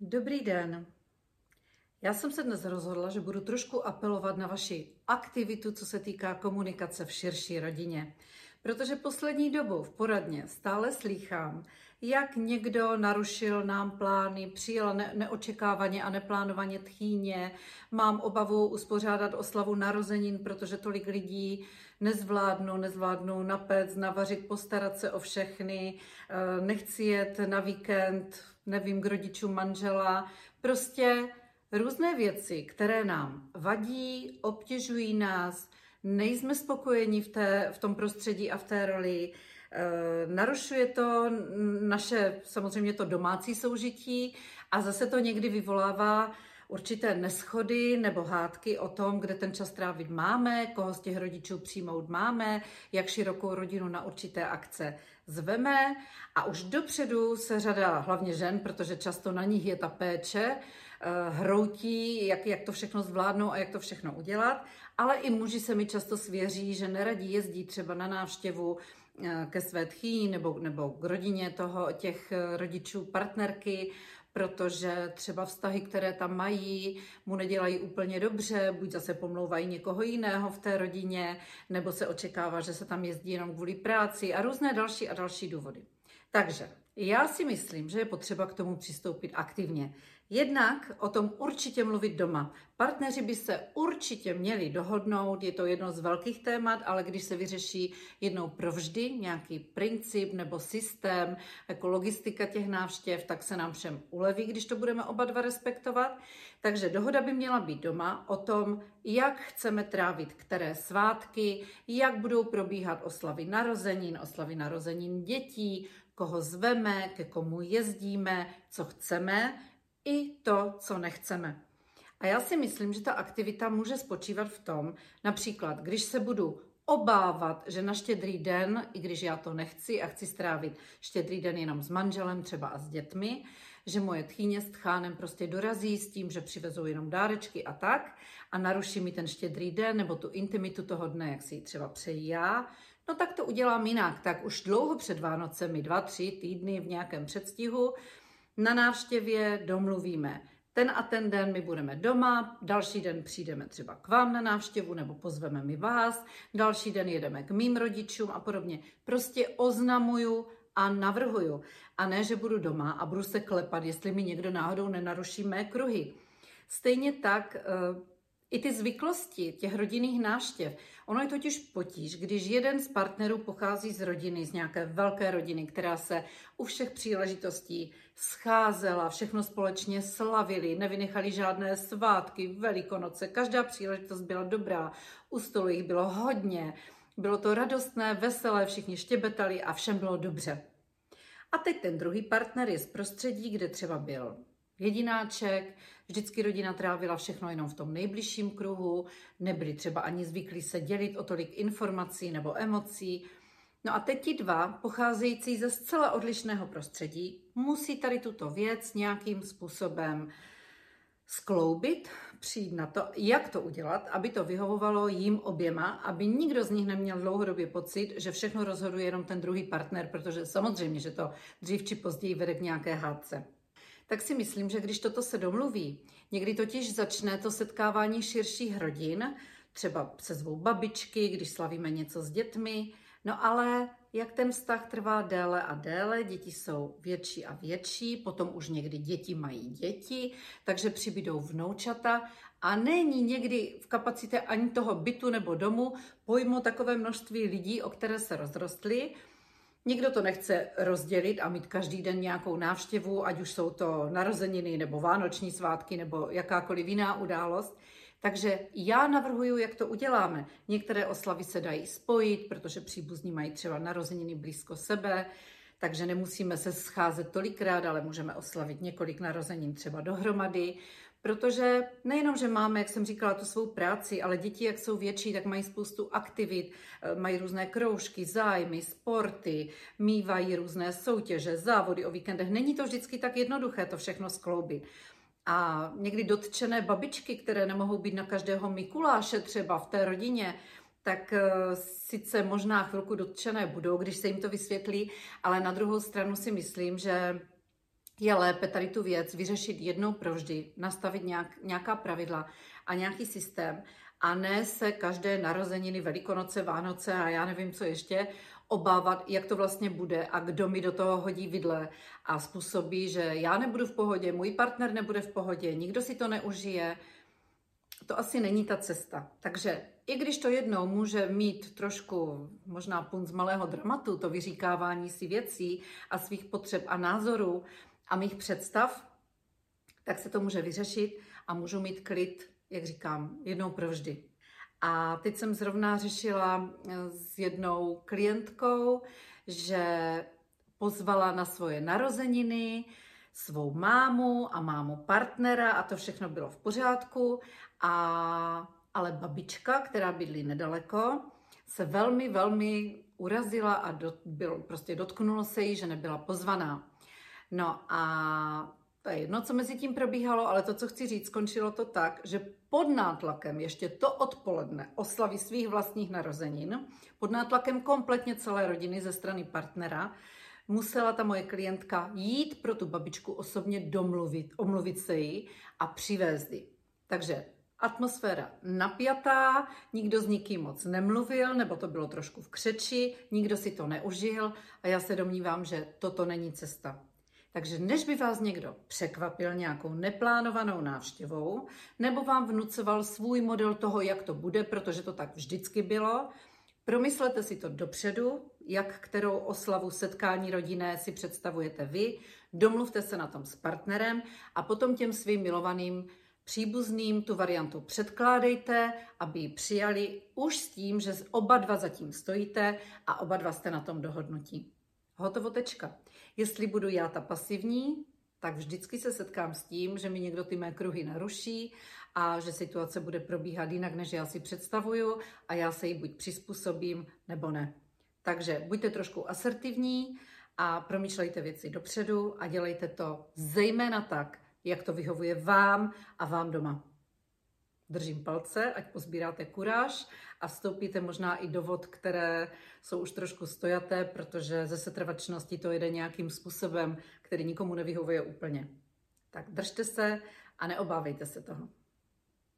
Dobrý den. Já jsem se dnes rozhodla, že budu trošku apelovat na vaši aktivitu, co se týká komunikace v širší rodině. Protože poslední dobou v poradně stále slýchám, jak někdo narušil nám plány, přijel ne- neočekávaně a neplánovaně tchýně, mám obavu uspořádat oslavu narozenin, protože tolik lidí nezvládnu, nezvládnu napec, navařit, postarat se o všechny, eh, nechci jet na víkend, nevím, k rodičům manžela, prostě různé věci, které nám vadí, obtěžují nás, nejsme spokojeni v, té, v tom prostředí a v té roli, e, narušuje to naše, samozřejmě to domácí soužití a zase to někdy vyvolává určité neschody nebo hádky o tom, kde ten čas trávit máme, koho z těch rodičů přijmout máme, jak širokou rodinu na určité akce zveme. A už dopředu se řada, hlavně žen, protože často na nich je ta péče, eh, hroutí, jak, jak to všechno zvládnou a jak to všechno udělat, ale i muži se mi často svěří, že neradí jezdí třeba na návštěvu eh, ke své tchýni nebo, nebo k rodině toho, těch eh, rodičů partnerky, protože třeba vztahy, které tam mají, mu nedělají úplně dobře, buď zase pomlouvají někoho jiného v té rodině, nebo se očekává, že se tam jezdí jenom kvůli práci a různé další a další důvody. Takže já si myslím, že je potřeba k tomu přistoupit aktivně. Jednak o tom určitě mluvit doma. Partneři by se určitě měli dohodnout, je to jedno z velkých témat, ale když se vyřeší jednou provždy nějaký princip nebo systém, jako logistika těch návštěv, tak se nám všem uleví, když to budeme oba dva respektovat. Takže dohoda by měla být doma o tom, jak chceme trávit které svátky, jak budou probíhat oslavy narozenin, oslavy narozenin dětí, koho zveme, ke komu jezdíme, co chceme, i to, co nechceme. A já si myslím, že ta aktivita může spočívat v tom, například, když se budu obávat, že na štědrý den, i když já to nechci a chci strávit štědrý den jenom s manželem třeba a s dětmi, že moje tchýně s tchánem prostě dorazí s tím, že přivezou jenom dárečky a tak a naruší mi ten štědrý den nebo tu intimitu toho dne, jak si ji třeba přeji já, no tak to udělám jinak. Tak už dlouho před Vánocemi, dva, tři týdny v nějakém předstihu, na návštěvě domluvíme. Ten a ten den my budeme doma, další den přijdeme třeba k vám na návštěvu nebo pozveme mi vás, další den jedeme k mým rodičům a podobně. Prostě oznamuju a navrhuju. A ne, že budu doma a budu se klepat, jestli mi někdo náhodou nenaruší mé kruhy. Stejně tak eh, i ty zvyklosti těch rodinných náštěv. Ono je totiž potíž, když jeden z partnerů pochází z rodiny, z nějaké velké rodiny, která se u všech příležitostí scházela, všechno společně slavili, nevynechali žádné svátky, velikonoce, každá příležitost byla dobrá, u stolu jich bylo hodně, bylo to radostné, veselé, všichni štěbetali a všem bylo dobře. A teď ten druhý partner je z prostředí, kde třeba byl jedináček, vždycky rodina trávila všechno jenom v tom nejbližším kruhu, nebyli třeba ani zvyklí se dělit o tolik informací nebo emocí. No a teď ti dva, pocházející ze zcela odlišného prostředí, musí tady tuto věc nějakým způsobem skloubit, přijít na to, jak to udělat, aby to vyhovovalo jim oběma, aby nikdo z nich neměl dlouhodobě pocit, že všechno rozhoduje jenom ten druhý partner, protože samozřejmě, že to dřív či později vede k nějaké hádce tak si myslím, že když toto se domluví, někdy totiž začne to setkávání širších rodin, třeba se zvou babičky, když slavíme něco s dětmi, no ale jak ten vztah trvá déle a déle, děti jsou větší a větší, potom už někdy děti mají děti, takže přibydou vnoučata a není někdy v kapacitě ani toho bytu nebo domu pojmo takové množství lidí, o které se rozrostly, Nikdo to nechce rozdělit a mít každý den nějakou návštěvu, ať už jsou to narozeniny nebo vánoční svátky nebo jakákoliv jiná událost. Takže já navrhuju, jak to uděláme. Některé oslavy se dají spojit, protože příbuzní mají třeba narozeniny blízko sebe, takže nemusíme se scházet tolikrát, ale můžeme oslavit několik narozenin třeba dohromady. Protože nejenom, že máme, jak jsem říkala, tu svou práci, ale děti, jak jsou větší, tak mají spoustu aktivit, eh, mají různé kroužky, zájmy, sporty, mývají různé soutěže, závody o víkendech. Není to vždycky tak jednoduché to všechno skloubit. A někdy dotčené babičky, které nemohou být na každého Mikuláše třeba v té rodině, tak eh, sice možná chvilku dotčené budou, když se jim to vysvětlí, ale na druhou stranu si myslím, že je lépe tady tu věc vyřešit jednou provždy, nastavit nějak, nějaká pravidla a nějaký systém a ne se každé narozeniny, velikonoce, Vánoce a já nevím, co ještě, obávat, jak to vlastně bude a kdo mi do toho hodí vidle a způsobí, že já nebudu v pohodě, můj partner nebude v pohodě, nikdo si to neužije. To asi není ta cesta. Takže i když to jednou může mít trošku možná punc malého dramatu, to vyříkávání si věcí a svých potřeb a názorů a mých představ, tak se to může vyřešit a můžu mít klid, jak říkám, jednou provždy. A teď jsem zrovna řešila eh, s jednou klientkou, že pozvala na svoje narozeniny svou mámu a mámu partnera a to všechno bylo v pořádku. A, ale babička, která bydlí nedaleko, se velmi, velmi urazila a do, bylo, prostě dotknulo se jí, že nebyla pozvaná. No a to je jedno, co mezi tím probíhalo, ale to, co chci říct, skončilo to tak, že pod nátlakem ještě to odpoledne oslavy svých vlastních narozenin, pod nátlakem kompletně celé rodiny ze strany partnera, musela ta moje klientka jít pro tu babičku osobně domluvit, omluvit se jí a přivést ji. Takže atmosféra napjatá, nikdo s nikým moc nemluvil, nebo to bylo trošku v křeči, nikdo si to neužil a já se domnívám, že toto není cesta. Takže než by vás někdo překvapil nějakou neplánovanou návštěvou, nebo vám vnucoval svůj model toho, jak to bude, protože to tak vždycky bylo, promyslete si to dopředu, jak kterou oslavu setkání rodinné si představujete vy, domluvte se na tom s partnerem a potom těm svým milovaným příbuzným tu variantu předkládejte, aby ji přijali už s tím, že oba dva zatím stojíte a oba dva jste na tom dohodnutí. Hotovo tečka. Jestli budu já ta pasivní, tak vždycky se setkám s tím, že mi někdo ty mé kruhy naruší a že situace bude probíhat jinak, než já si představuju a já se jí buď přizpůsobím, nebo ne. Takže buďte trošku asertivní a promýšlejte věci dopředu a dělejte to zejména tak, jak to vyhovuje vám a vám doma. Držím palce, ať pozbíráte kuráž a vstoupíte možná i do vod, které jsou už trošku stojaté, protože ze setrvačnosti to jde nějakým způsobem, který nikomu nevyhovuje úplně. Tak držte se a neobávejte se toho.